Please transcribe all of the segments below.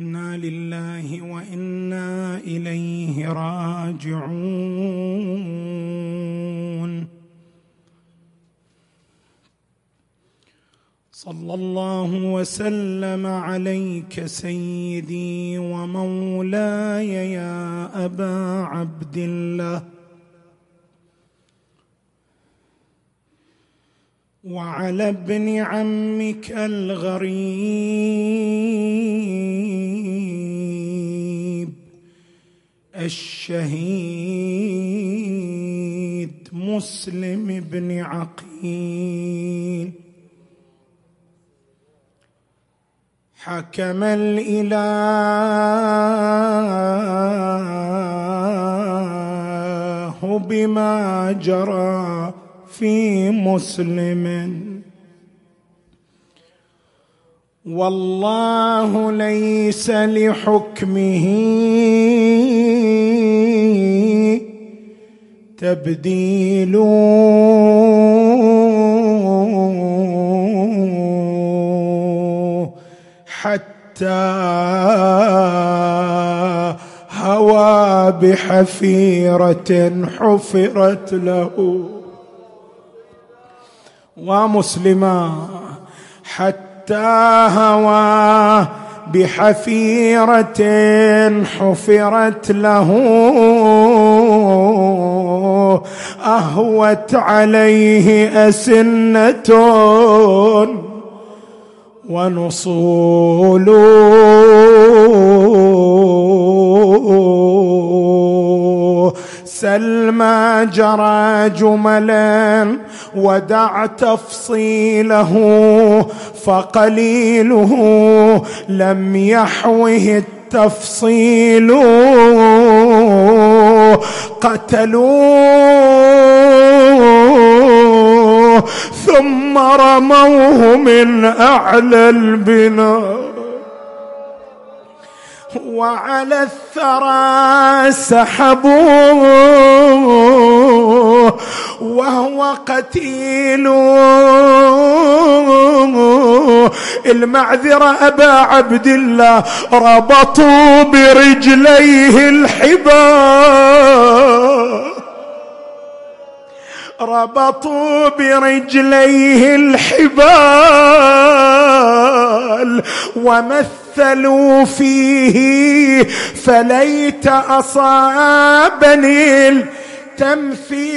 إنا لله وإنا إليه راجعون. صلى الله وسلم عليك سيدي ومولاي يا أبا عبد الله. وعلى ابن عمك الغريب. الشهيد مسلم بن عقيل. حكم الإله بما جرى في مسلم. والله ليس لحكمه تبديل حتى هوى بحفيرة حفرت له. ومسلما حتى هوى بحفيرة حفرت له. أهوت عليه أسنة ونصول. سل ما جرى جملا ودع تفصيله فقليله لم يحوه التفصيل. قتلوه ثم رموه من أعلى البناء وعلى الثرى سحبوه وهو قتيل. المعذرة أبا عبد الله ربطوا برجليه الحبال. ربطوا برجليه الحبال ومثلوا فيه فليت أصابني التمثيل.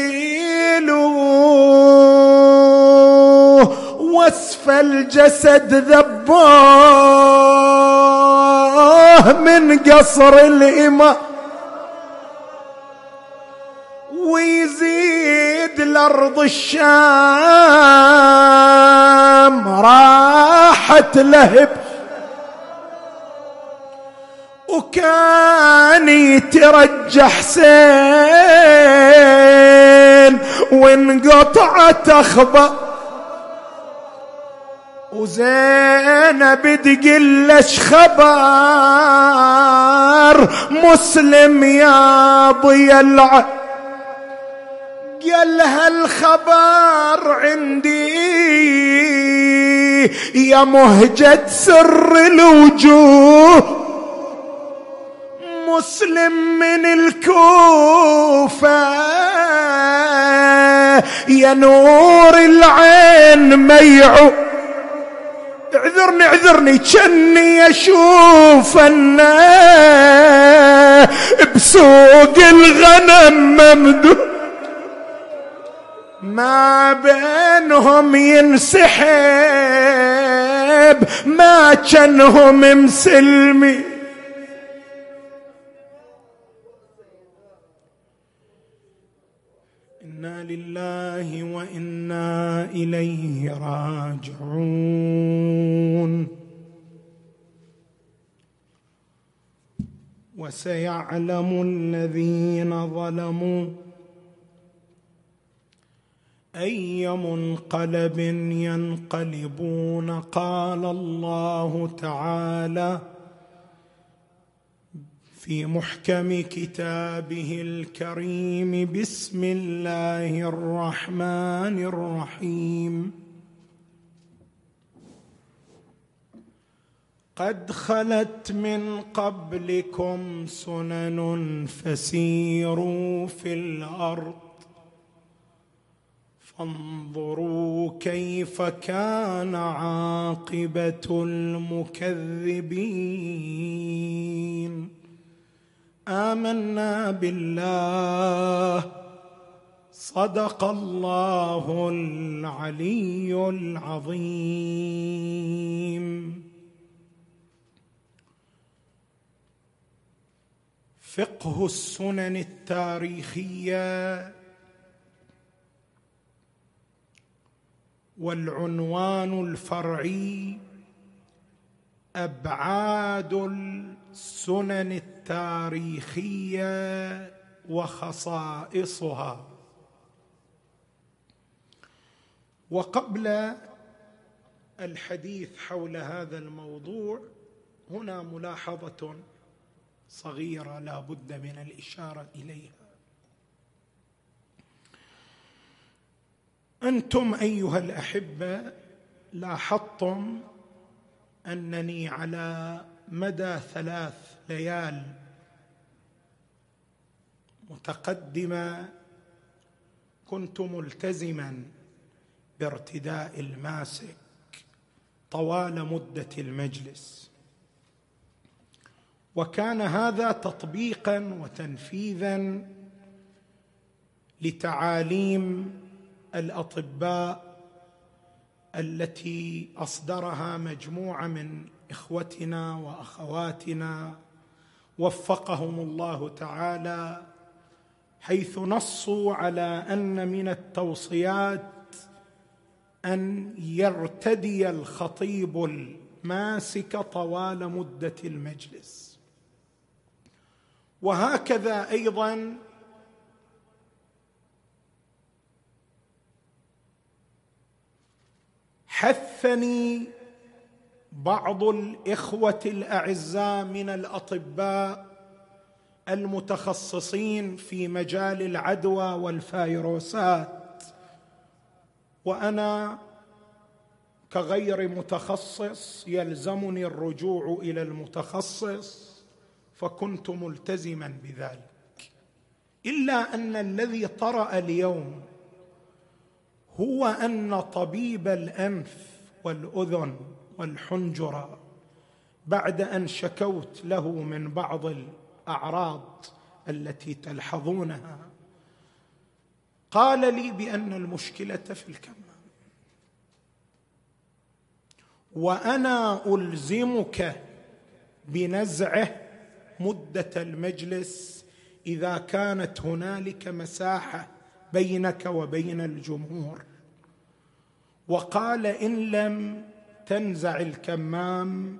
وصف الجسد ذباه من قصر الإمام ويزيد الأرض الشام راحت لهب وكان يترجى حسين وانقطعت أخبار. وزينب تقلش خبر مسلم يا ضي العين قال لها الخبر عندي يا مهجة سر الوجوه. مسلم من الكوفة يا نور العين ميعو. اعذرني اعذرني كني أشوف بسوق الغنم ممدود ما بينهم ينسحب ما كانهم مسلمي إنا لله وإنا إليه راجعون. وسيعلم الذين ظلموا أي منقلب ينقلبون. قال الله تعالى في محكم كتابه الكريم. بسم الله الرحمن الرحيم. قد خلت من قبلكم سنن فسيروا في الأرض. فانظروا كيف كان عاقبة المكذبين. آمنا بالله. صدق الله العلي العظيم. فقه السنن التاريخية والعنوان الفرعي أبعاد السنن التاريخيه وخصائصها. وقبل الحديث حول هذا الموضوع هنا ملاحظة صغيرة لا بد من الإشارة إليها. أنتم أيها الأحبة لاحظتم أنني على مدى ثلاث ليال متقدمة كنت ملتزما بارتداء الماسك طوال مدة المجلس. وكان هذا تطبيقا وتنفيذا لتعاليم الأطباء التي أصدرها مجموعة من إخوتنا وأخواتنا وفقهم الله تعالى حيث نصوا على أن من التوصيات أن يرتدي الخطيب الماسك طوال مدة المجلس. وهكذا أيضا حثني بعض الإخوة الأعزاء من الأطباء المتخصصين في مجال العدوى والفيروسات. وأنا كغير متخصص يلزمني الرجوع إلى المتخصص فكنت ملتزما بذلك. إلا أن الذي طرأ اليوم هو أن طبيب الأنف والأذن والحنجرة بعد أن شكوت له من بعض الأعراض التي تلحظونها. قال لي بأن المشكلة في الكمام. وأنا ألزمك بنزعه مدة المجلس إذا كانت هنالك مساحة بينك وبين الجمهور. وقال إن لم تنزع الكمام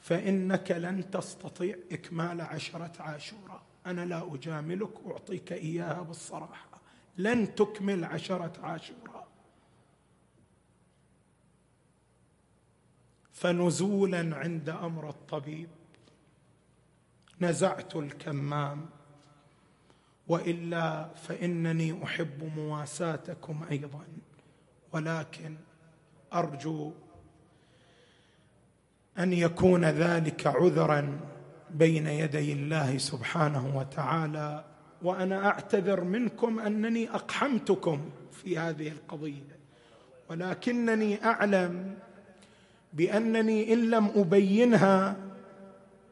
فإنك لن تستطيع إكمال عشرة عاشوراء. أنا لا أجاملك أعطيك إياها بالصراحة. لن تكمل عشرة عاشوراء. فنزولا عند أمر الطبيب. نزعت الكمام. وإلا فإنني أحب مواساتكم أيضا. ولكن أرجو أن يكون ذلك عذرا بين يدي الله سبحانه وتعالى وأنا أعتذر منكم أنني أقحمتكم في هذه القضية ولكنني أعلم بأنني إن لم أبينها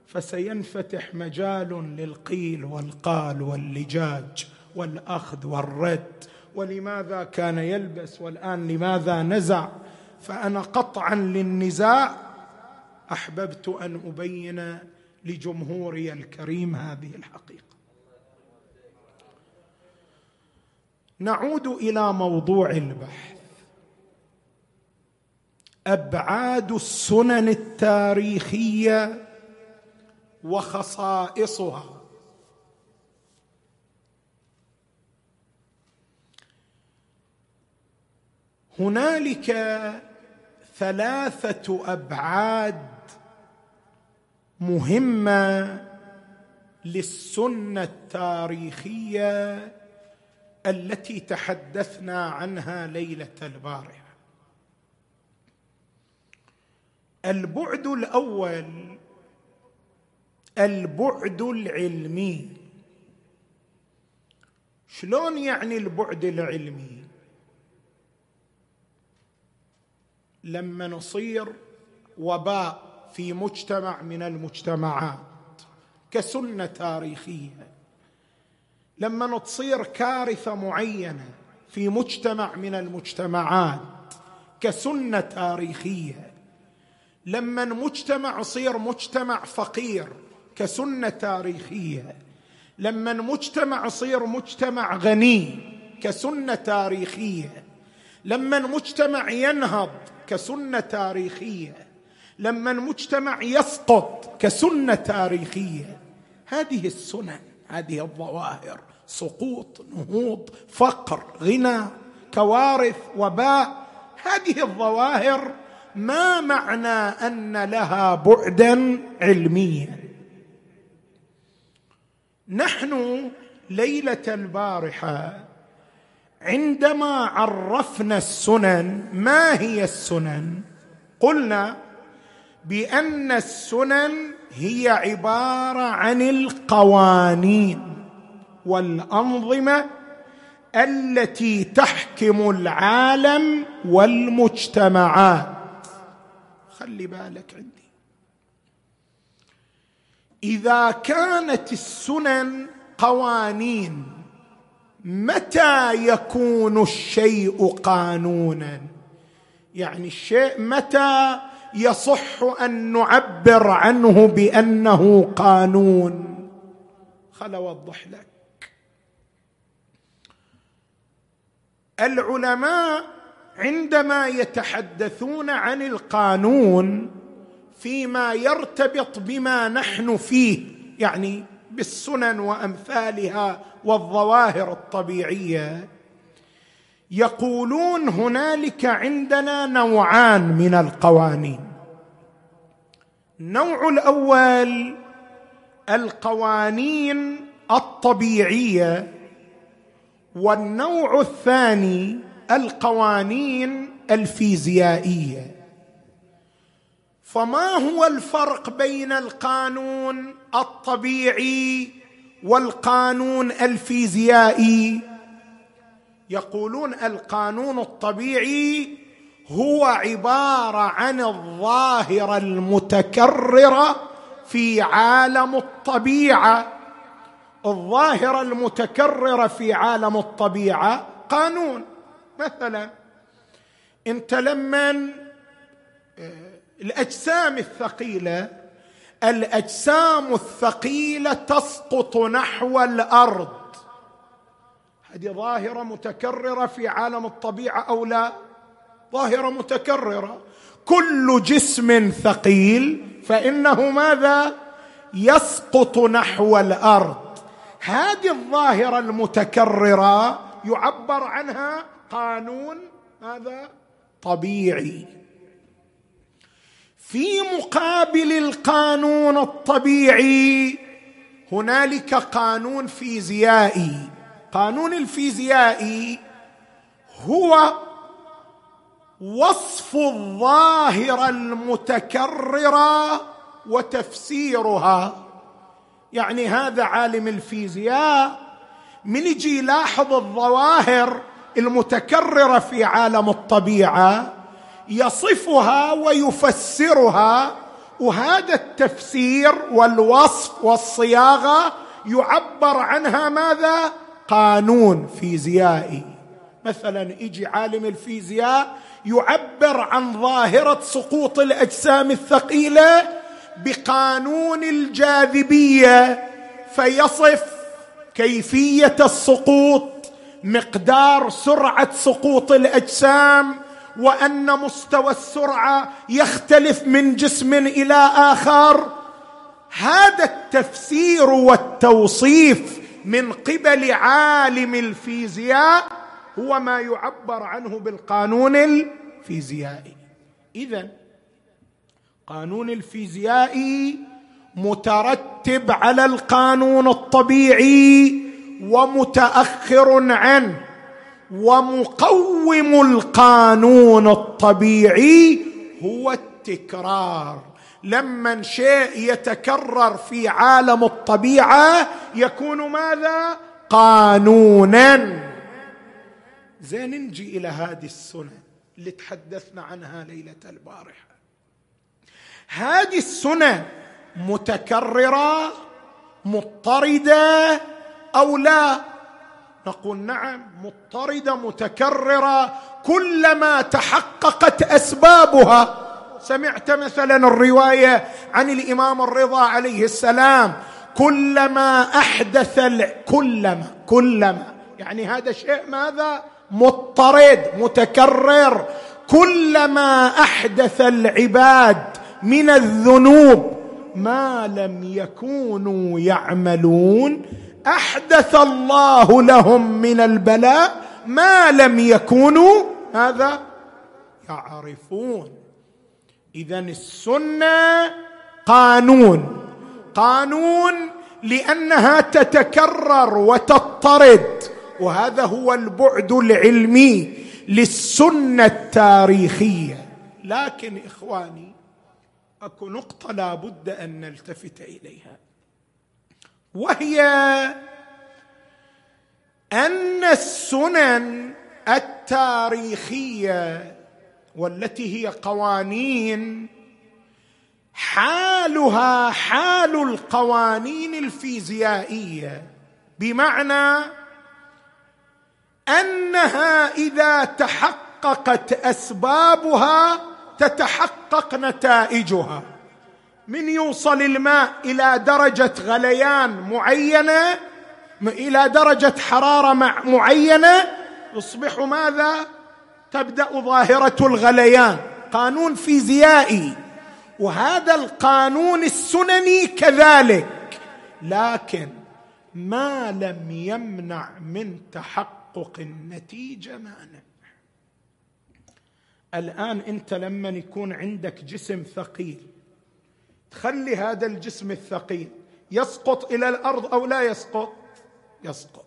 فسينفتح مجال للقيل والقال واللجاج والأخذ والرد ولماذا كان يلبس والآن لماذا نزع؟ فأنا قطعا للنزاع أحببت أن أبين لجمهوري الكريم هذه الحقيقة. نعود إلى موضوع البحث. أبعاد السنن التاريخية وخصائصها. هنالك ثلاثة أبعاد مهمة للسنة التاريخية التي تحدثنا عنها ليلة البارحة. البعد الأول البعد العلمي. شلون يعني البعد العلمي؟ لما نصير وباء في مجتمع من المجتمعات كسنة تاريخية. لما تصير كارثة معينة في مجتمع من المجتمعات كسنة تاريخية. لما مجتمع يصير مجتمع فقير كسنة تاريخية. لما مجتمع يصير مجتمع غني كسنة تاريخية. لما مجتمع ينهض كسنة تاريخية. لما المجتمع يسقط كسنة تاريخية. هذه السنن هذه الظواهر سقوط نهوض فقر غنى كوارث وباء هذه الظواهر ما معنى أن لها بعدا علميا. نحن ليلة البارحة عندما عرفنا السنن ما هي السنن؟ قلنا بأن السنن هي عبارة عن القوانين والأنظمة التي تحكم العالم والمجتمعات. خلي بالك عندي. إذا كانت السنن قوانين متى يكون الشيء قانونا؟ يعني الشيء متى يصح أن نعبر عنه بأنه قانون. خل اوضح لك. العلماء عندما يتحدثون عن القانون فيما يرتبط بما نحن فيه يعني بالسنن وأمثالها والظواهر الطبيعية يقولون هنالك عندنا نوعان من القوانين. النوع الأول القوانين الطبيعية والنوع الثاني القوانين الفيزيائية. فما هو الفرق بين القانون الطبيعي والقانون الفيزيائي؟ يقولون القانون الطبيعي هو عبارة عن الظاهره المتكرره في عالم الطبيعة. الظاهره المتكرره في عالم الطبيعة قانون. مثلا انت لما آه، الأجسام الثقيلة الأجسام الثقيلة تسقط نحو الأرض. هذه ظاهرة متكررة في عالم الطبيعة أو لا؟ ظاهرة متكررة. كل جسم ثقيل فإنه ماذا؟ يسقط نحو الأرض. هذه الظاهرة المتكررة يعبر عنها قانون هذا طبيعي. في مقابل القانون الطبيعي هنالك قانون فيزيائي. قانون الفيزيائي هو وصف الظاهره المتكرره وتفسيرها. يعني هذا عالم الفيزياء من يجي يلاحظ الظواهر المتكررة في عالم الطبيعة يصفها ويفسرها وهذا التفسير والوصف والصياغة يعبر عنها ماذا؟ قانون فيزيائي. مثلا يجي عالم الفيزياء يعبر عن ظاهرة سقوط الأجسام الثقيلة بقانون الجاذبية فيصف كيفية السقوط مقدار سرعة سقوط الأجسام وأن مستوى السرعة يختلف من جسم إلى آخر. هذا التفسير والتوصيف من قبل عالم الفيزياء هو ما يعبر عنه بالقانون الفيزيائي. إذا قانون الفيزيائي مترتب على القانون الطبيعي ومتأخر عنه ومقوم القانون الطبيعي هو التكرار. لما شيء يتكرر في عالم الطبيعة يكون ماذا؟ قانونا. زين نجي إلى هذه السنة اللي تحدثنا عنها ليلة البارحة. هذه السنة متكررة مضطردة أو لا؟ نقول نعم مضطردة متكررة كلما تحققت أسبابها سمعت مثلا الرواية عن الإمام الرضا عليه السلام كلما أحدث كلما كلما. يعني هذا شيء ماذا؟ مضطرد متكرر. كلما أحدث العباد من الذنوب ما لم يكونوا يعملون أحدث الله لهم من البلاء ما لم يكونوا هذا يعرفون. اذا السنة قانون. قانون لأنها تتكرر وتضطرد وهذا هو البعد العلمي للسنة التاريخية. لكن إخواني أكو نقطة لا بد أن نلتفت إليها. وهي أن السنن التاريخية والتي هي قوانين حالها حال القوانين الفيزيائية بمعنى أنها إذا تحققت أسبابها تتحقق نتائجها. من يوصل الماء إلى درجة غليان معينة إلى درجة حرارة معينة يصبح ماذا؟ تبدأ ظاهرة الغليان قانون فيزيائي. وهذا القانون السنني كذلك. لكن ما لم يمنع من تحقق النتيجة مانع. الآن أنت لما يكون عندك جسم ثقيل تخلي هذا الجسم الثقيل يسقط إلى الأرض أو لا يسقط؟ يسقط.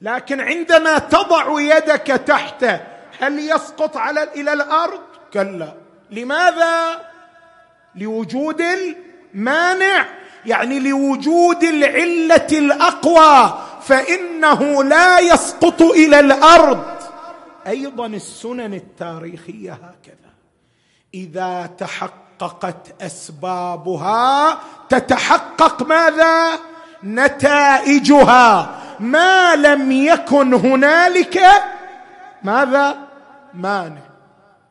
لكن عندما تضع يدك تحته هل يسقط على إلى الأرض؟ كلا. لماذا؟ لوجود المانع. يعني لوجود العلة الأقوى. فإنه لا يسقط إلى الأرض. أيضا السنن التاريخية هكذا. إذا تحققت أسبابها تتحقق ماذا؟ نتائجها. ما لم يكن هنالك ماذا؟ مانع.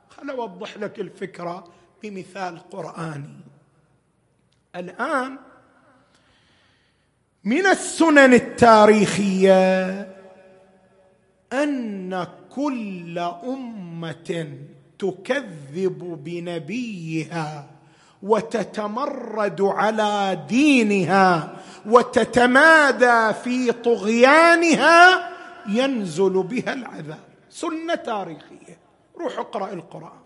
خل أوضح لك الفكرة بمثال قرآني. الآن من السنن التاريخية أن كل أمة تكذب بنبيها وتتمرد على دينها وتتمادى في طغيانها ينزل بها العذاب. سنة تاريخية. روح اقرأ القرآن.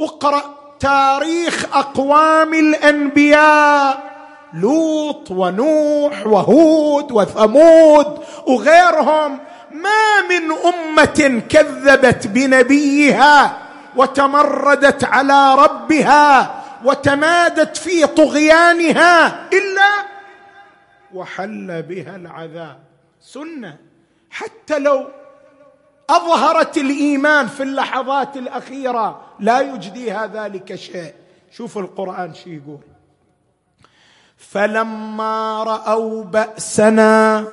اقرأ تاريخ أقوام الأنبياء. لوط ونوح وهود وثمود وغيرهم. ما من أمة كذبت بنبيها وتمردت على ربها وتمادت في طغيانها إلا وحل بها العذاب. سنة. حتى لو أظهرت الإيمان في اللحظات الأخيرة. لا يجديها ذلك شيء. شوف القرآن شو يقول. فلما رأوا بأسنا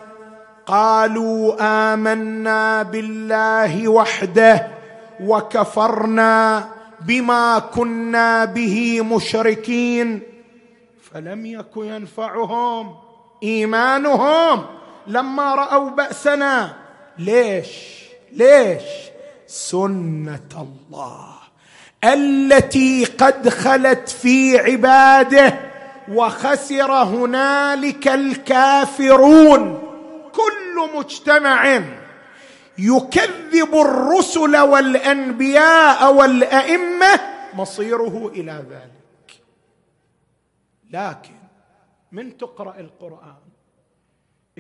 قالوا آمنا بالله وحده وكفرنا بما كنا به مشركين. فلم يك ينفعهم إيمانهم لما رأوا بأسنا. ليش؟ ليش؟ سنة الله التي قد خلت في عباده وخسر هنالك الكافرون. كل مجتمع يكذب الرسل والأنبياء والأئمة مصيره إلى ذلك. لكن من تقرأ القرآن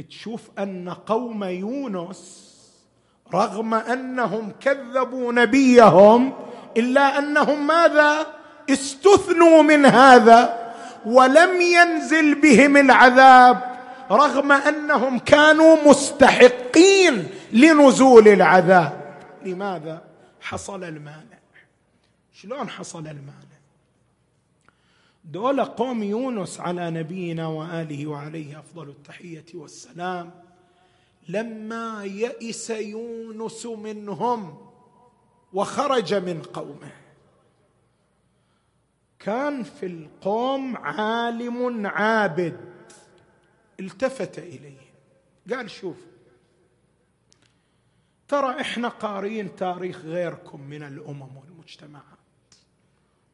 تشوف أن قوم يونس رغم أنهم كذبوا نبيهم إلا أنهم ماذا؟ استثنوا من هذا ولم ينزل بهم العذاب رغم أنهم كانوا مستحقين لنزول العذاب. لماذا؟ حصل المانع. شلون حصل المانع؟ دول قوم يونس على نبينا وآله وعليه أفضل التحية والسلام لما يئس يونس منهم وخرج من قومه. كان في القوم عالم عابد. التفت إليه. قال شوف ترى إحنا قارين تاريخ غيركم من الأمم والمجتمعات.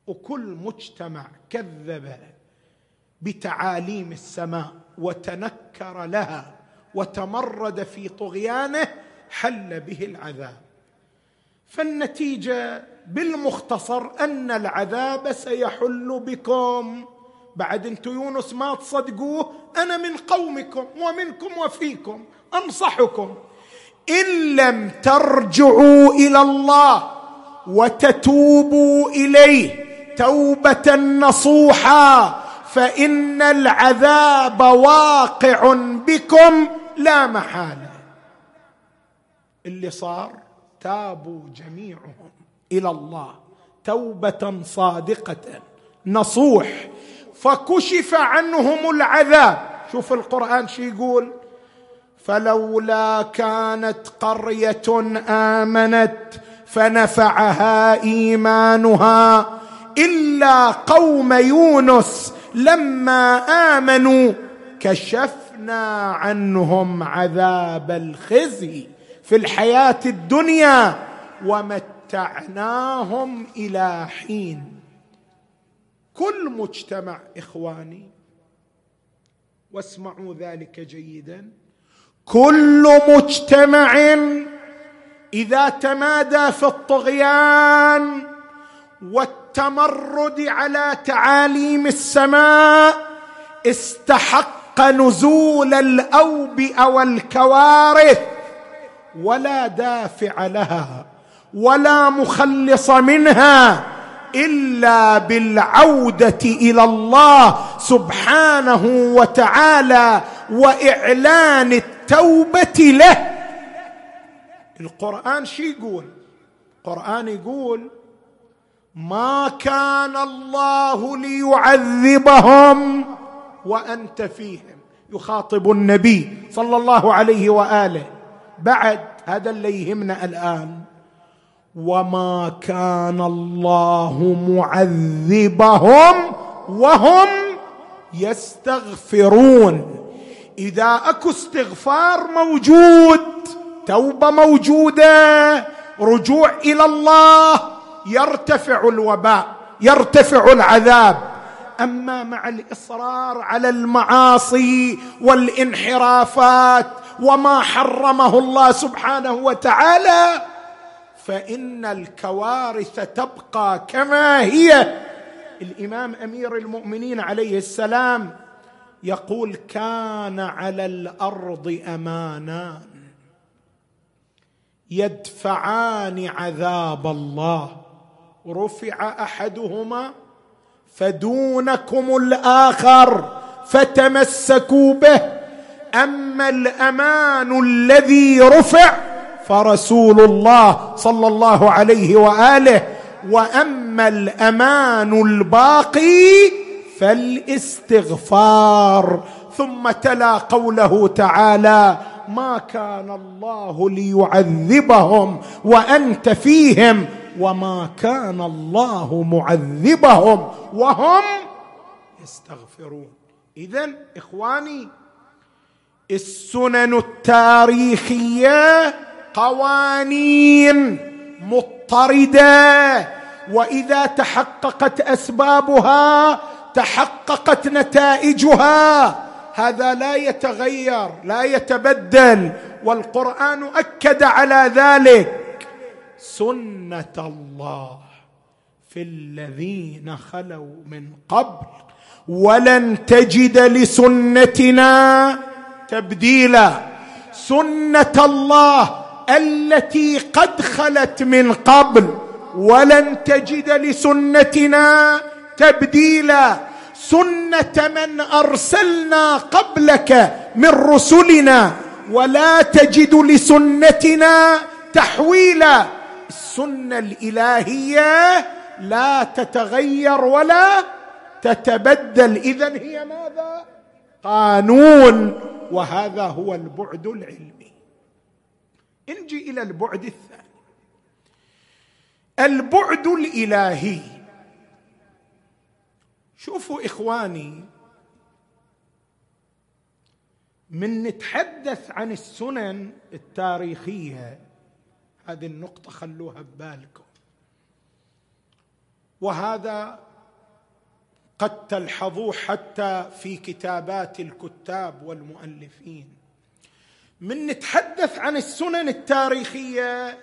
وكل مجتمع كذب بتعاليم السماء وتنكر لها. وتمرد في طغيانه حل به العذاب. فالنتيجة بالمختصر أن العذاب سيحل بكم. بعد أنتم يونس ما تصدقوه أنا من قومكم ومنكم وفيكم أنصحكم. إن لم ترجعوا إلى الله وتتوبوا إليه توبة نصوحا فإن العذاب واقع بكم. لا محالة. اللي صار تابوا جميعهم إلى الله توبة صادقة. نصوح. فكشف عنهم العذاب. شوف القرآن شي يقول؟ فلولا كانت قرية آمنت فنفعها إيمانها إلا قوم يونس لما آمنوا كشفنا عنهم عذاب الخزي في الحياة الدنيا ومتعناهم إلى حين. كل مجتمع إخواني واسمعوا ذلك جيدا كل مجتمع إذا تمادى في الطغيان والتمرد على تعاليم السماء استحق نزول الاوبئه والكوارث ولا دافع لها ولا مخلص منها إلا بالعودة إلى الله سبحانه وتعالى وإعلان التوبة له. القرآن شي يقول؟ القرآن يقول ما كان الله ليعذبهم وأنت فيهم. يخاطب النبي صلى الله عليه وآله. بعد هذا اللي يهمنا الآن. وما كان الله معذبهم وهم يستغفرون. إذا أكو استغفار موجود توبة موجودة رجوع إلى الله يرتفع الوباء يرتفع العذاب. أما مع الإصرار على المعاصي والانحرافات وما حرمه الله سبحانه وتعالى فإن الكوارث تبقى كما هي. الإمام أمير المؤمنين عليه السلام يقول كان على الأرض أمانان يدفعان عذاب الله رفع أحدهما فدونكم الآخر فتمسكوا به. أما الأمان الذي رفع فرسول الله صلى الله عليه وآله وأما الأمان الباقي فالاستغفار. ثم تلا قوله تعالى ما كان الله ليعذبهم وأنت فيهم وما كان الله معذبهم وهم يستغفرون. اذا إخواني السنن التاريخية قوانين مضطردة. وإذا تحققت أسبابها تحققت نتائجها هذا لا يتغير لا يتبدل. والقرآن أكد على ذلك. سنه الله في الذين خلوا من قبل ولن تجد لسنتنا تبديلا سنه الله التي قد خلت من قبل ولن تجد لسنتنا تبديلا سنه من ارسلنا قبلك من رسلنا ولا تجد لسنتنا تحويلا السنة الإلهية لا تتغير ولا تتبدل. اذا هي ماذا؟ قانون وهذا هو البعد العلمي. نجي إلى البعد الثاني. البعد الإلهي. شوفوا إخواني من نتحدث عن السنن التاريخية هذه النقطة خلوها ببالكم. وهذا قد تلحظوه حتى في كتابات الكتاب والمؤلفين. من نتحدث عن السنن التاريخية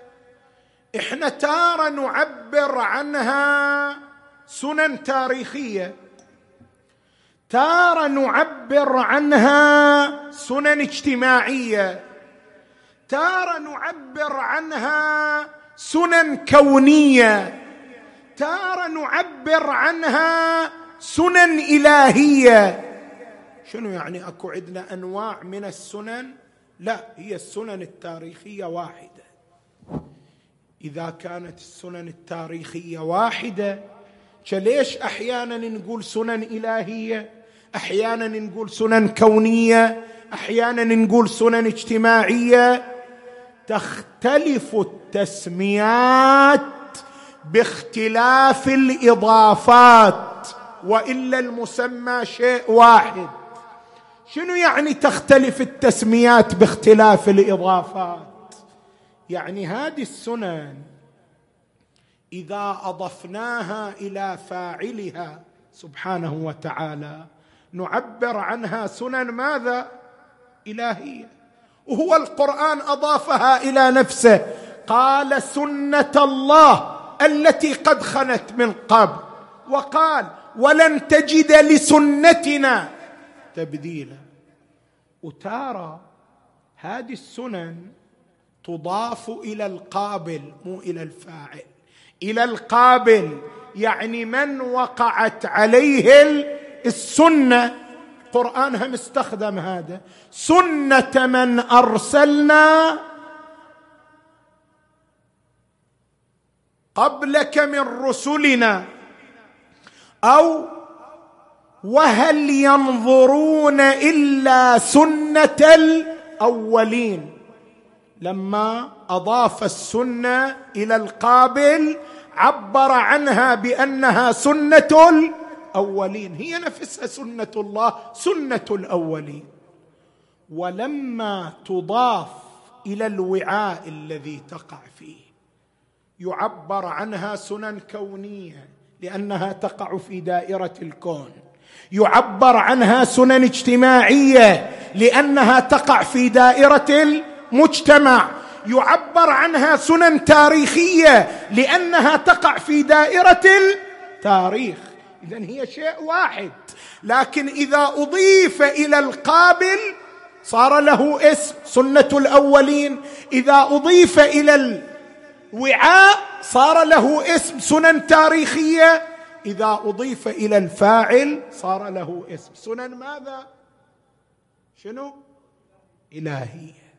إحنا تارة نعبر عنها سنن تاريخية. تارة نعبر عنها سنن اجتماعية. تاره نعبر عنها سنن كونية. تاره نعبر عنها سنن إلهية. شنو يعني أكو عندنا أنواع من السنن؟ لا هي السنن التاريخية واحدة. إذا كانت السنن التاريخية واحدة فليش أحيانا نقول سنن إلهية؟ أحيانا نقول سنن كونية؟ أحيانا نقول سنن اجتماعية؟ تختلف التسميات باختلاف الإضافات وإلا المسمى شيء واحد. شنو يعني تختلف التسميات باختلاف الإضافات؟ يعني هذه السنن إذا أضفناها إلى فاعلها سبحانه وتعالى نعبر عنها سنن ماذا؟ إلهية. وهو القرآن أضافها إلى نفسه. قال سنة الله التي قد خنت من قبل. وقال ولن تجد لسنتنا تبديلا. وتارى هذه السنن تضاف إلى القابل مو إلى الفاعل. إلى القابل يعني من وقعت عليه السنة القرآن هم استخدم هذا. سنة من أرسلنا قبلك من رسلنا. أو وهل ينظرون إلا سنة الأولين؟ لما أضاف السنة إلى القابل عبر عنها بأنها سنة الأولين. هي نفسها سنة الله سنة الأولين. ولما تضاف إلى الوعاء الذي تقع فيه يعبر عنها سنن كونية لأنها تقع في دائرة الكون. يعبر عنها سنن اجتماعية لأنها تقع في دائرة مجتمع يعبر عنها سنن تاريخية لأنها تقع في دائرة التاريخ. اذا هي شيء واحد. لكن إذا أضيف إلى القابل صار له اسم سنة الأولين. إذا أضيف إلى الوعاء صار له اسم سنن تاريخية. إذا أضيف إلى الفاعل صار له اسم. سنن ماذا؟ شنو؟ إلهية.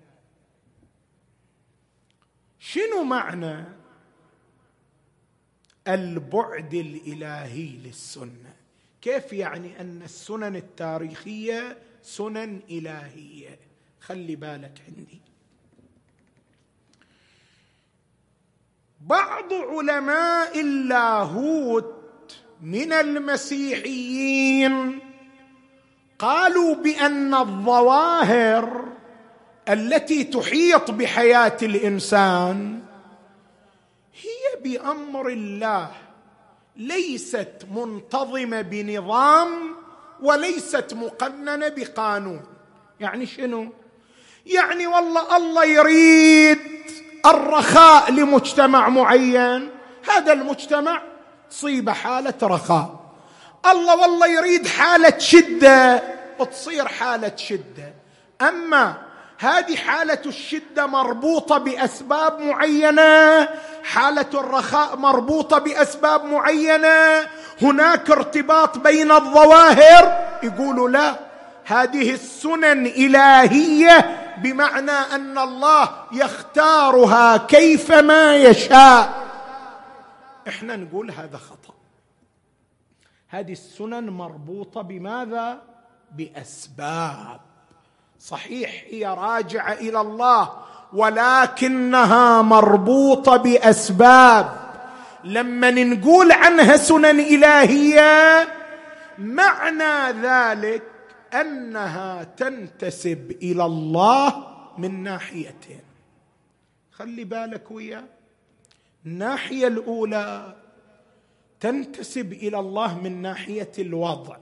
شنو معنى البعد الإلهي للسنة. كيف يعني أن السنن التاريخية سنن إلهية؟ خلي بالك عندي. بعض علماء اللاهوت من المسيحيين قالوا بأن الظواهر التي تحيط بحياة الإنسان بأمر الله ليست منتظمة بنظام وليست مقننة بقانون. يعني شنو؟ يعني والله الله يريد الرخاء لمجتمع معين هذا المجتمع تصيب حالة رخاء. الله والله يريد حالة شدة وتصير حالة شدة. أما هذه حالة الشدة مربوطة بأسباب معينة. حالة الرخاء مربوطة بأسباب معينة. هناك ارتباط بين الظواهر. يقولوا لا هذه السنن إلهية بمعنى أن الله يختارها كيفما يشاء. إحنا نقول هذا خطأ. هذه السنن مربوطة بماذا؟ بأسباب. صحيح هي راجعة إلى الله ولكنها مربوطة بأسباب. لما نقول عنها سنن إلهية معنى ذلك أنها تنتسب إلى الله من ناحيتين. خلي بالك ويا. الناحية الأولى تنتسب إلى الله من ناحية الوضع.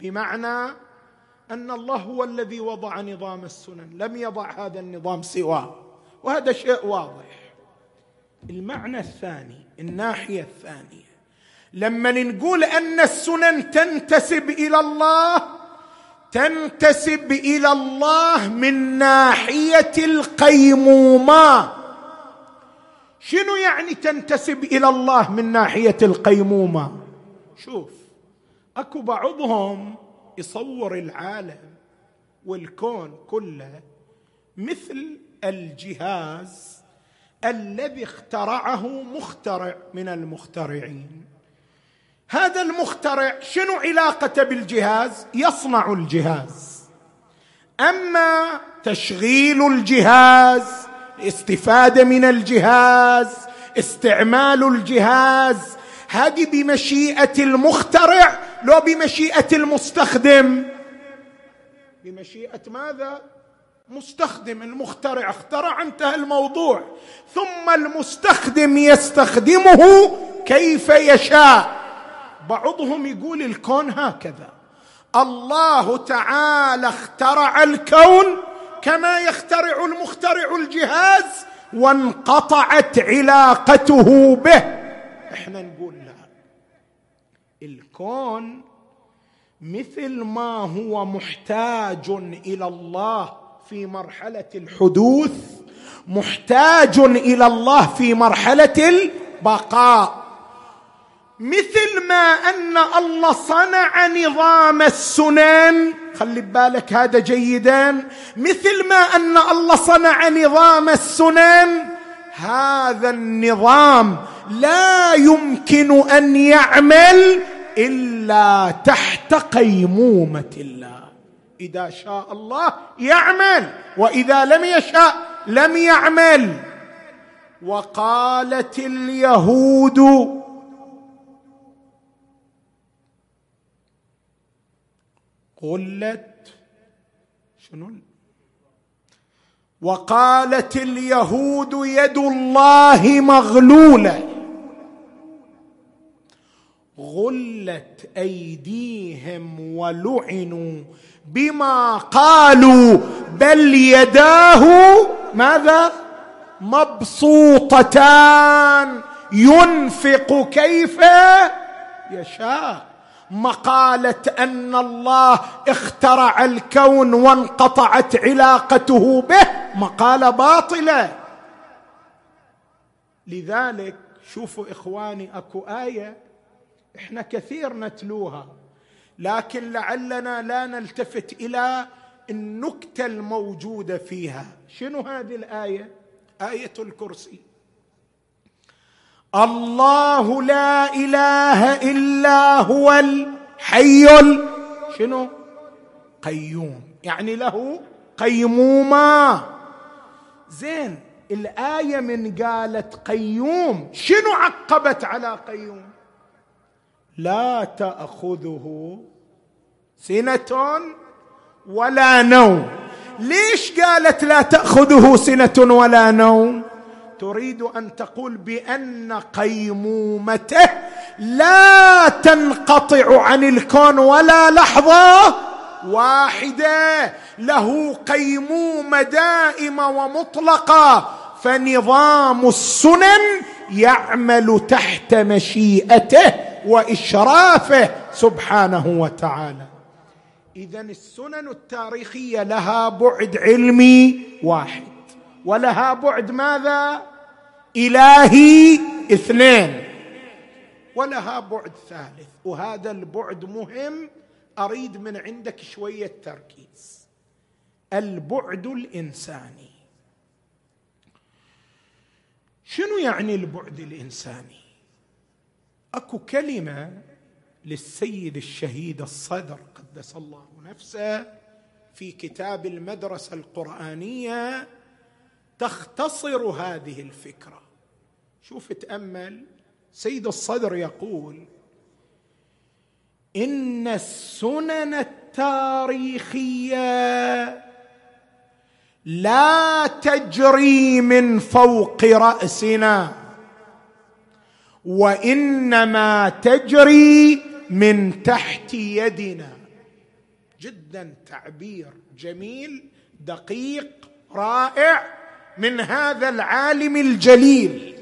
بمعنى أن الله هو الذي وضع نظام السنن لم يضع هذا النظام سواه وهذا شيء واضح. المعنى الثاني الناحية الثانية لما نقول أن السنن تنتسب إلى الله تنتسب إلى الله من ناحية القيمومة. شنو يعني تنتسب إلى الله من ناحية القيمومة؟ شوف أكو بعضهم يصور العالم والكون كله مثل الجهاز الذي اخترعه مخترع من المخترعين. هذا المخترع شنو علاقته بالجهاز؟ يصنع الجهاز. أما تشغيل الجهاز الاستفادة من الجهاز استعمال الجهاز هذه بمشيئة المخترع لو بمشيئة المستخدم. بمشيئة ماذا؟ مستخدم المخترع. اخترع انتهى الموضوع. ثم المستخدم يستخدمه كيف يشاء. بعضهم يقول الكون هكذا. الله تعالى اخترع الكون كما يخترع المخترع الجهاز وانقطعت علاقته به. إحنا نقول الكون مثل ما هو محتاج إلى الله في مرحلة الحدوث محتاج إلى الله في مرحلة البقاء. مثل ما أن الله صنع نظام السنن خلي بالك هذا جيدا. مثل ما أن الله صنع نظام السنن هذا النظام لا يمكن أن يعمل إلا تحت قيمومة الله. إذا شاء الله يعمل وإذا لم يشاء لم يعمل. وقالت اليهود غلت شنو؟ وقالت اليهود يد الله مغلولة. غلت أيديهم ولعنوا بما قالوا بل يداه ماذا؟ مبسوطتان. ينفق كيف يشاء. مقالة أن الله اخترع الكون وانقطعت علاقته به. مقالة باطلة. لذلك شوفوا إخواني أكو آية إحنا كثير نتلوها لكن لعلنا لا نلتفت إلى النكتة الموجودة فيها. شنو هذه الآية؟ آية الكرسي. الله لا إله إلا هو الحي شنو؟ قيوم. يعني له قيمومه زين الآية من قالت قيوم شنو عقبت على قيوم؟ لا تأخذه سنة ولا نوم. ليش قالت لا تأخذه سنة ولا نوم؟ تريد أن تقول بأن قيمومته لا تنقطع عن الكون ولا لحظة واحدة. له قيمومه دائمة ومطلقة. فنظام السنن يعمل تحت مشيئته. وإشرافه سبحانه وتعالى. اذا السنن التاريخية لها بعد علمي واحد. ولها بعد ماذا؟ إلهي اثنين. ولها بعد ثالث. وهذا البعد مهم. أريد من عندك شوية تركيز. البعد الإنساني. شنو يعني البعد الإنساني؟ أكو كلمة للسيد الشهيد الصدر قدس الله نفسه في كتاب المدرسة القرآنية تختصر هذه الفكرة. شوف تأمل. سيد الصدر يقول إن السنن التاريخية لا تجري من فوق رأسنا. وإنما تجري من تحت يدنا. جدا تعبير جميل دقيق رائع من هذا العالم الجليل.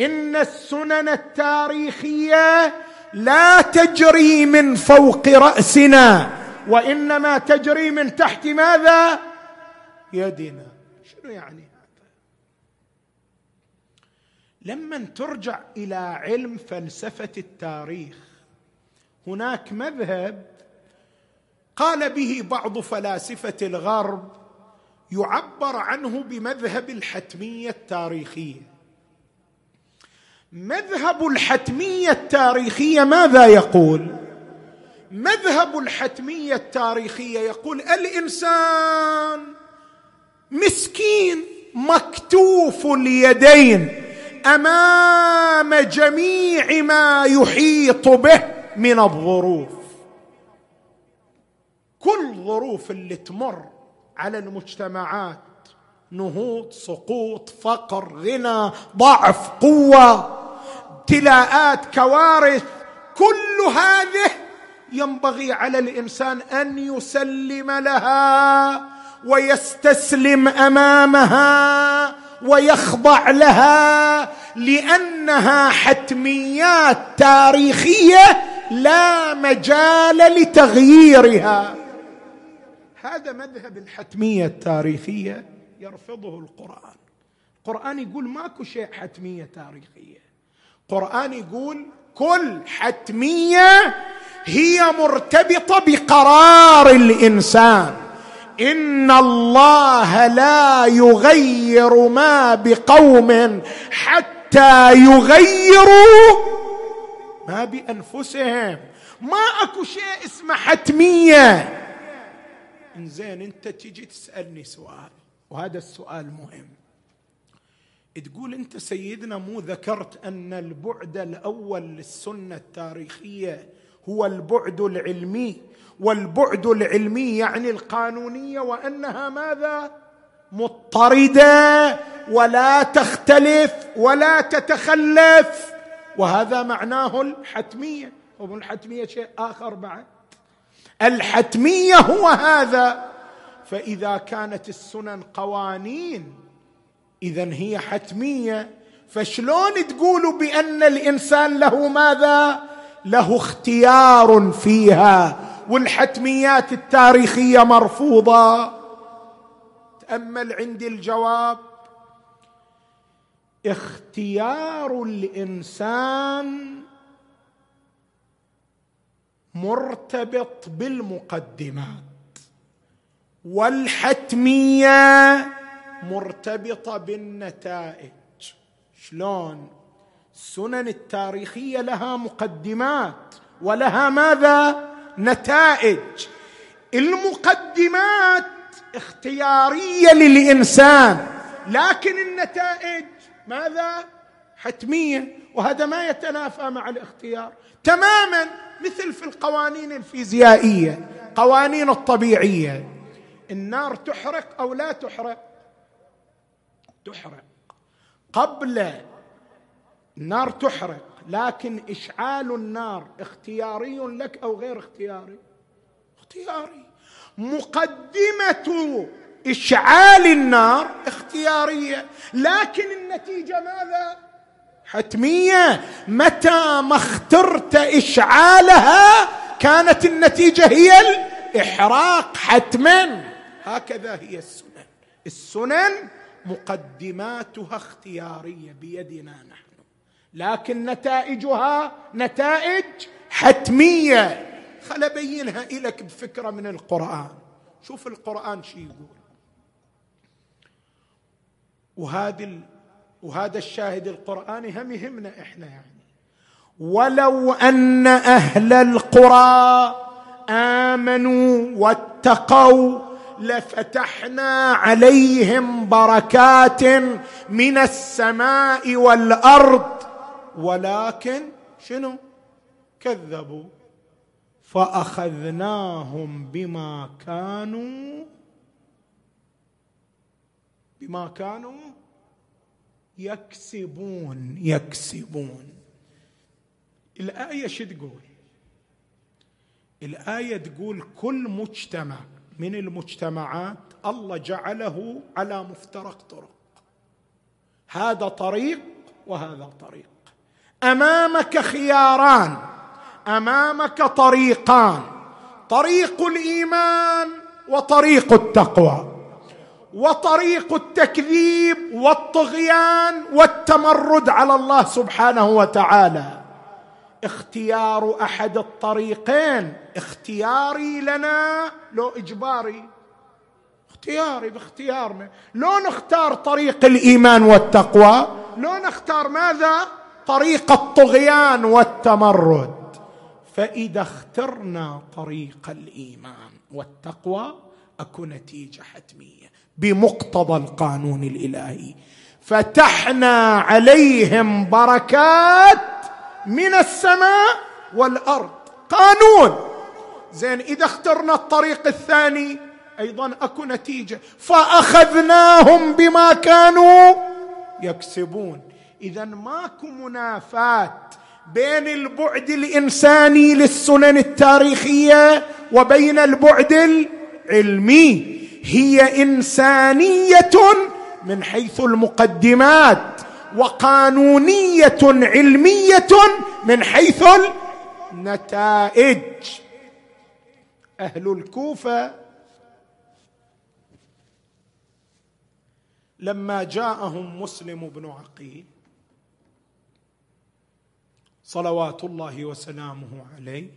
إن السنن التاريخية لا تجري من فوق رأسنا وإنما تجري من تحت ماذا؟ يدنا. شنو يعني؟ لما ترجع إلى علم فلسفة التاريخ هناك مذهب قال به بعض فلاسفة الغرب يعبر عنه بمذهب الحتمية التاريخية. مذهب الحتمية التاريخية ماذا يقول؟ مذهب الحتمية التاريخية يقول الإنسان مسكين مكتوف اليدين. أمام جميع ما يحيط به من الظروف. كل ظروف اللي تمر على المجتمعات نهوض سقوط فقر غنى ضعف قوة ابتلاءات كوارث كل هذه ينبغي على الإنسان أن يسلم لها ويستسلم أمامها ويخضع لها لأنها حتميات تاريخية لا مجال لتغييرها. هذا مذهب الحتمية التاريخية يرفضه القرآن. القران يقول ماكو شيء حتمية تاريخية. القران يقول كل حتمية هي مرتبطة بقرار الإنسان. إن الله لا يغير ما بقوم حتى يغيروا ما بأنفسهم. ما أكو شيء اسمه حتمية. إنزين أنت تجي تسألني سؤال وهذا السؤال مهم. تقول أنت سيدنا مو ذكرت أن البعد الأول للسنة التاريخية هو البعد العلمي؟ والبعد العلمي يعني القانونية وأنها ماذا؟ مضطردة ولا تختلف ولا تتخلف. وهذا معناه الحتمية. الحتمية شيء آخر بعد. الحتمية هو هذا. فإذا كانت السنن قوانين اذا هي حتمية. فشلون تقولوا بأن الإنسان له ماذا؟ له اختيار فيها. والحتميات التاريخية مرفوضة. تأمل عندي الجواب. اختيار الإنسان مرتبط بالمقدمات والحتمية مرتبطة بالنتائج. شلون؟ السنن التاريخية لها مقدمات ولها ماذا؟ نتائج. المقدمات اختيارية للإنسان لكن النتائج ماذا؟ حتمية وهذا ما يتنافى مع الاختيار. تماما مثل في القوانين الفيزيائية قوانين الطبيعية. النار تحرق أو لا تحرق؟ تحرق. قبل النار تحرق لكن إشعال النار اختياري لك أو غير اختياري؟ اختياري. مقدمة إشعال النار اختيارية. لكن النتيجة ماذا؟ حتمية. متى ما اخترت إشعالها كانت النتيجة هي احراق حتما. هكذا هي السنن. السنن مقدماتها اختيارية بيدنا نحن. لكن نتائجها نتائج حتمية. خل أبينها لك بفكرة من القرآن. شوف القرآن شو يقول. وهذا وهذا الشاهد القرآني هم يهمنا إحنا يعني. ولو أن أهل القرى آمنوا واتقوا لفتحنا عليهم بركات من السماء والأرض ولكن شنو؟ كذبوا. فأخذناهم بما كانوا بما كانوا يكسبون يكسبون. الآية شو تقول؟ الآية تقول كل مجتمع من المجتمعات الله جعله على مفترق طرق. هذا طريق وهذا طريق. أمامك خياران أمامك طريقان طريق الإيمان وطريق التقوى وطريق التكذيب والطغيان والتمرد على الله سبحانه وتعالى. اختيار أحد الطريقين اختياري لنا لو إجباري اختياري باختيارنا لو نختار طريق الإيمان والتقوى لو نختار ماذا؟ طريق الطغيان والتمرد. فإذا اخترنا طريق الإيمان والتقوى أكو نتيجة حتمية بمقتضى القانون الإلهي. فتحنا عليهم بركات من السماء والأرض. قانون. زين إذا اخترنا الطريق الثاني أيضا أكو نتيجة. فأخذناهم بما كانوا يكسبون. اذا ماكو منافاه بين البعد الإنساني للسنن التاريخية وبين البعد العلمي. هي إنسانية من حيث المقدمات وقانونية علمية من حيث النتائج. أهل الكوفة لما جاءهم مسلم بن عقيل صلوات الله وسلامه عليه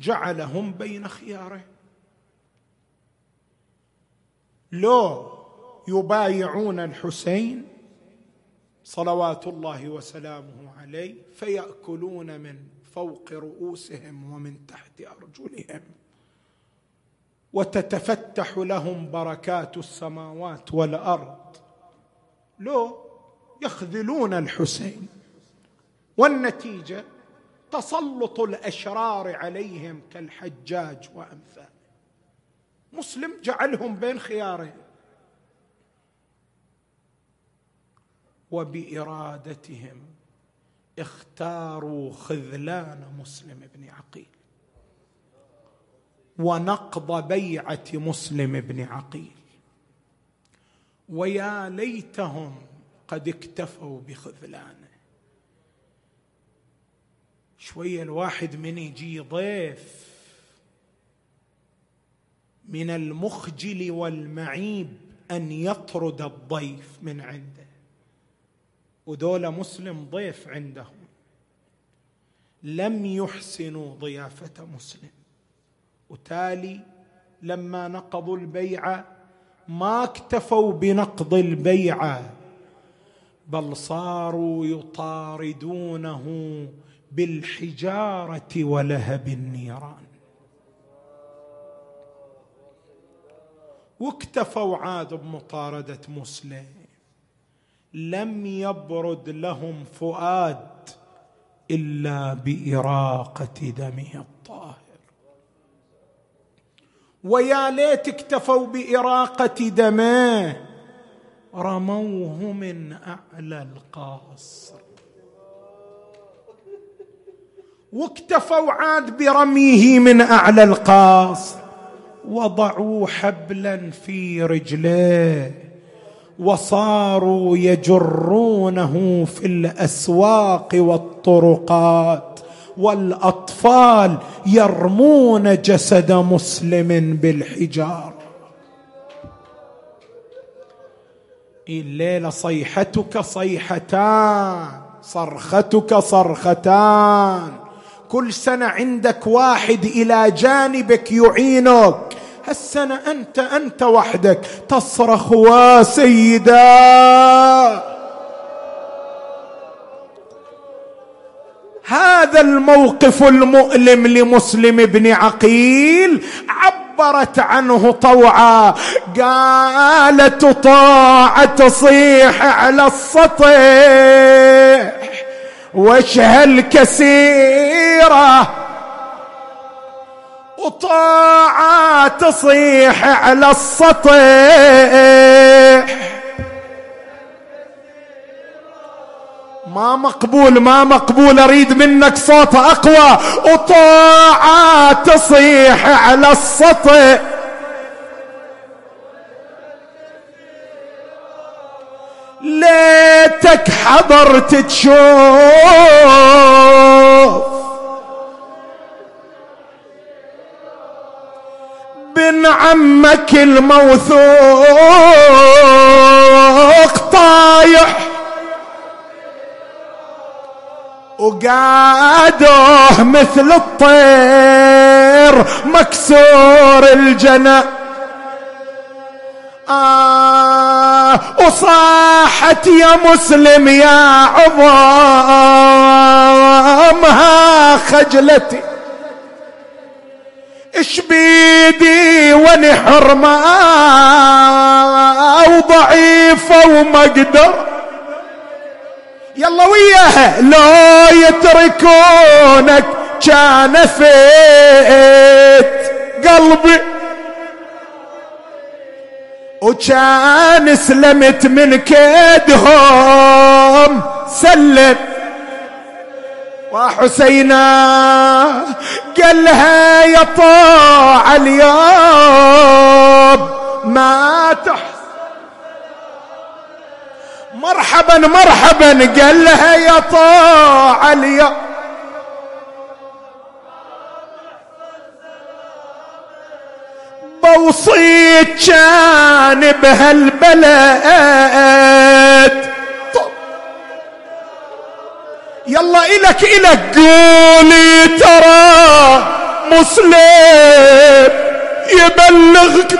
جعلهم بين خيارين لو يبايعون الحسين صلوات الله وسلامه عليه فيأكلون من فوق رؤوسهم ومن تحت أرجلهم. وتتفتح لهم بركات السماوات والأرض. لو يخذلون الحسين. والنتيجة تسلط الأشرار عليهم كالحجاج وامثاله مسلم جعلهم بين خيارين. وبإرادتهم اختاروا خذلان مسلم بن عقيل. ونقض بيعة مسلم بن عقيل. ويا ليتهم قد اكتفوا بخذلانه. شوية الواحد من يجي ضيف من المخجل والمعيب أن يطرد الضيف من عنده. ودول مسلم ضيف عندهم. لم يحسنوا ضيافة مسلم. وتالي لما نقضوا البيعة ما اكتفوا بنقض البيعة بل صاروا يطاردونه بالحجارة ولهب النيران. واكتفوا عاد بمطاردة مسلم. لم يبرد لهم فؤاد إلا بإراقة دمه الطاهر. ويا ليت اكتفوا بإراقة دمه رموه من أعلى القاصر. واكتفوا عاد برميه من أعلى القاصر وضعوا حبلا في رجليه وصاروا يجرونه في الأسواق والطرقات والأطفال يرمون جسد مسلم بالحجار. الليلة صيحتك صيحتان صرختك صرختان. كل سنة عندك واحد إلى جانبك يعينك. هالسنة أنت أنت وحدك. تصرخ وسيدا هذا الموقف المؤلم لمسلم بن عقيل. عبرت عنه طوعا. قالت طاعة تصيح على السطح. وش هالكثيرة وطاعة تصيح على السطح. ما مقبول ما مقبول أريد منك صوت أقوى. وطاعة تصيح على السطح. ليتك حضرت تشوف بن عمك الموثوق طايح وقادوه مثل الطير مكسور الجنى آه وصاحت يا مسلم يا عظامها خجلتي. اش بيدي ونحر ما وضعيفة وما أقدر يلا وياها لو يتركونك كان فيت قلبي. وكان سلمت من كيدهم. سلم. وحسينا قال لها يا طاع اليوم ما تحسن. مرحبا مرحبا قال لها يا طاع اليوم. بوصيت كان بهالبلد. يلا إلك إلك. قولي ترى مسلم يبلغك.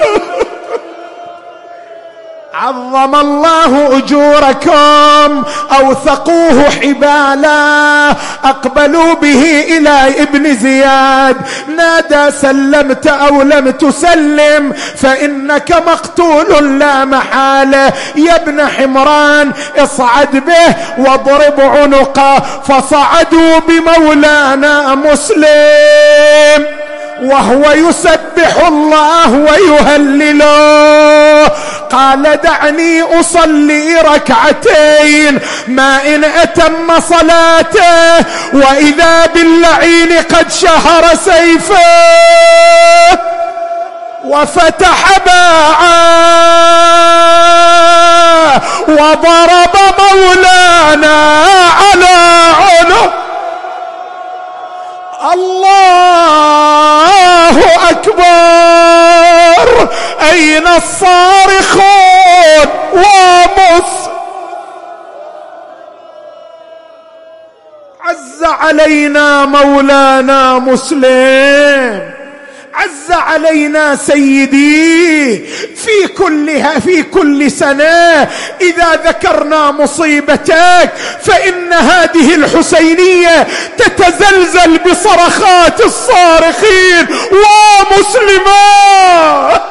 عظم الله أجوركم أوثقوه حبالا أقبلوا به إلى ابن زياد. نادى سلمت أو لم تسلم فإنك مقتول لا محاله يا ابن حمران اصعد به واضرب عنقه فصعدوا بمولانا مسلم وهو يسبح الله ويهلله. قال دعني أصلي ركعتين ما إن أتم صلاته وإذا باللعين قد شهر سيفه وفتح باعا وضرب مولانا على عنق الله أكبر. أين الصارخون ومس؟ عز علينا مولانا مسلم. عز علينا سيدي في كلها في كل سنة. إذا ذكرنا مصيبتك فإن هذه الحسينية تتزلزل بصرخات الصارخين ومسلمات.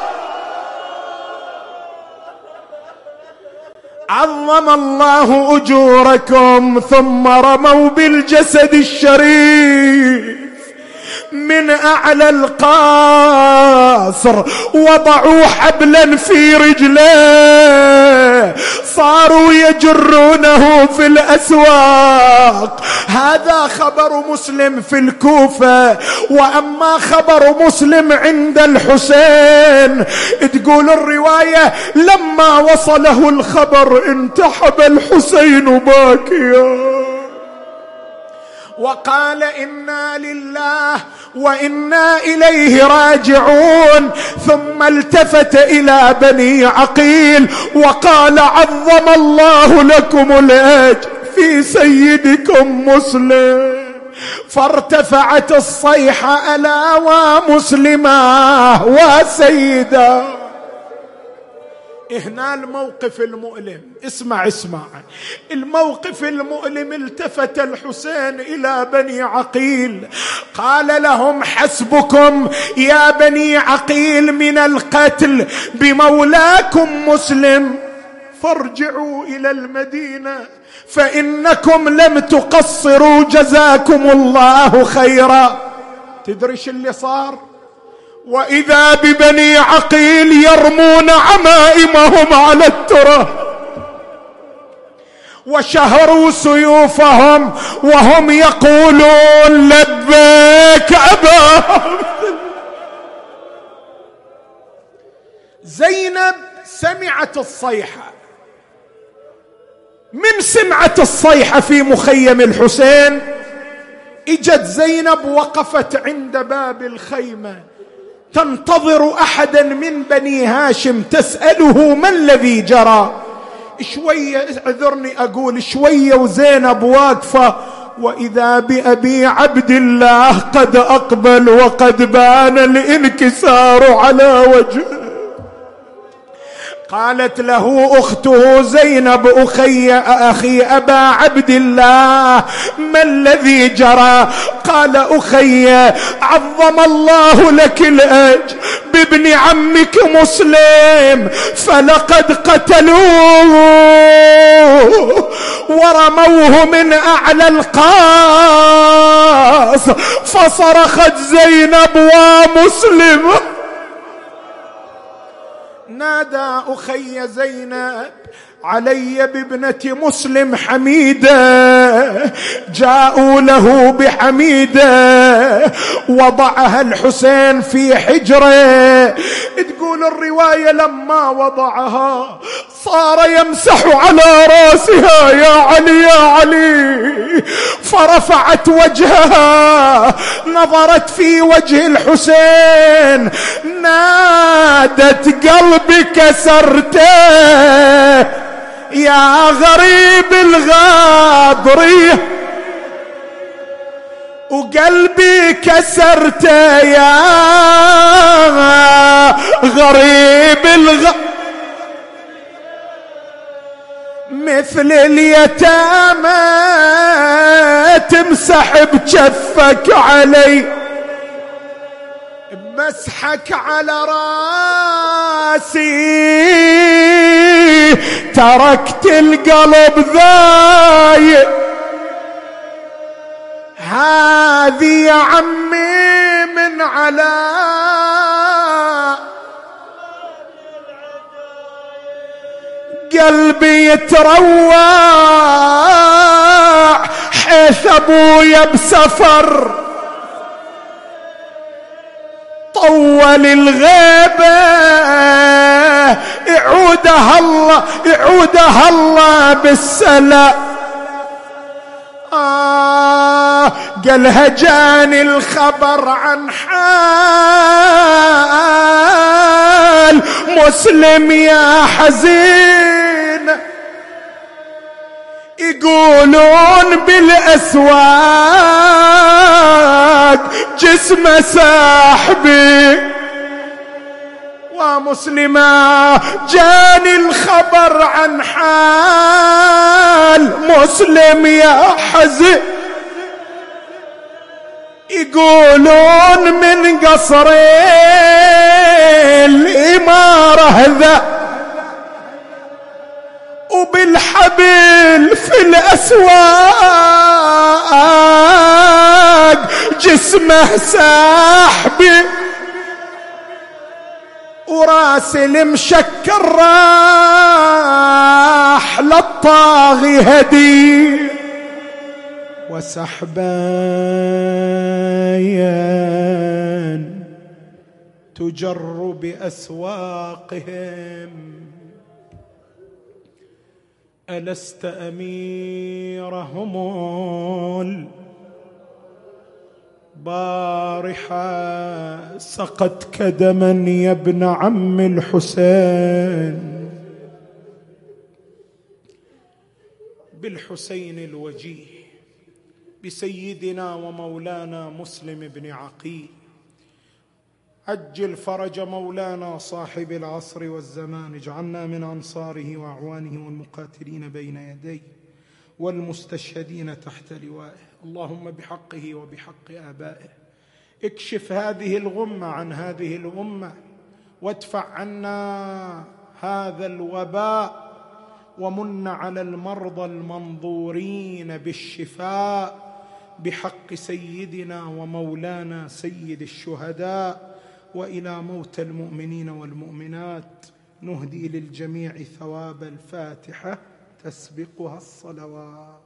عظم الله أجوركم ثم رموا بالجسد الشريف. من أعلى القصر وضعوا حبلا في رجليه صاروا يجرونه في الأسواق. هذا خبر مسلم في الكوفة وأما خبر مسلم عند الحسين تقول الرواية لما وصله الخبر انتحب الحسين باكيا. وقال إنا لله وإنا إليه راجعون ثم التفت إلى بني عقيل وقال عظم الله لكم الأجر في سيدكم مسلم. فارتفعت الصيحة ألا ومسلما وسيدا هنا الموقف المؤلم. اسمع اسمع. الموقف المؤلم التفت الحسين إلى بني عقيل. قال لهم حسبكم يا بني عقيل من القتل بمولاكم مسلم. فارجعوا إلى المدينة فإنكم لم تقصروا جزاكم الله خيرا. تدري اللي صار؟ وإذا ببني عقيل يرمون عمائمهم على التراب وشهروا سيوفهم وهم يقولون لبيك أبا زينب سمعت الصيحه من سمعت الصيحه في مخيم الحسين؟ إجت زينب وقفت عند باب الخيمة. تنتظر أحدا من بني هاشم تسأله ما الذي جرى؟ شوية اعذرني أقول شوية وزينب واقفة وإذا بأبي عبد الله قد أقبل وقد بان الانكسار على وجهه. قالت له أخته زينب أخي أخي أبا عبد الله ما الذي جرى؟ قال أخي عظم الله لك الأجر بابن عمك مسلم فلقد قتلوه ورموه من أعلى القاص فصرخت زينب ومسلم. نادى أخي زينب علي بابنة مسلم حميدة جاءوا له بحميدة وضعها الحسين في حجرة. تقول الرواية لما وضعها صار يمسح على رأسها يا علي يا علي. فرفعت وجهها نظرت في وجه الحسين. نادت قلبي كسرته يا غريب الغابرية وقلبي كسرته يا غريب الغ مثل اليتامى تمسح بجفك علي. مسحك على راسي. تركت القلب ذايق هذه يا عمي من على قلبي يتروع. حيث أبويا بسفر. طول الغيبة يعودها الله يعودها الله بالسلام. آه قالها جاني الخبر عن حال مسلم يا حزين. يقولون بالأسواق جسمه ساحبي ومسلمة جاني الخبر عن حال مسلم يا حزن يقولون من قصر الإمارة ذا. وبالحبل في الأسواق. جسمه ساحبي. وراس المشكر راح للطاغي هدي. وسحبايا تجر بأسواقهم. ألست أميرهم بارحة سقتك دما يا ابن عم الحسين. بالحسين الوجيه بسيدنا ومولانا مسلم بن عقيل. عجل فرج مولانا صاحب العصر والزمان اجعلنا من أنصاره وأعوانه والمقاتلين بين يديه والمستشهدين تحت لوائه. اللهم بحقه وبحق آبائه. اكشف هذه الغمة عن هذه الأمة وادفع عنا هذا الوباء ومن على المرضى المنظورين بالشفاء بحق سيدنا ومولانا سيد الشهداء. وإلى موتى المؤمنين والمؤمنات نهدي للجميع ثواب الفاتحة تسبقها الصلوات.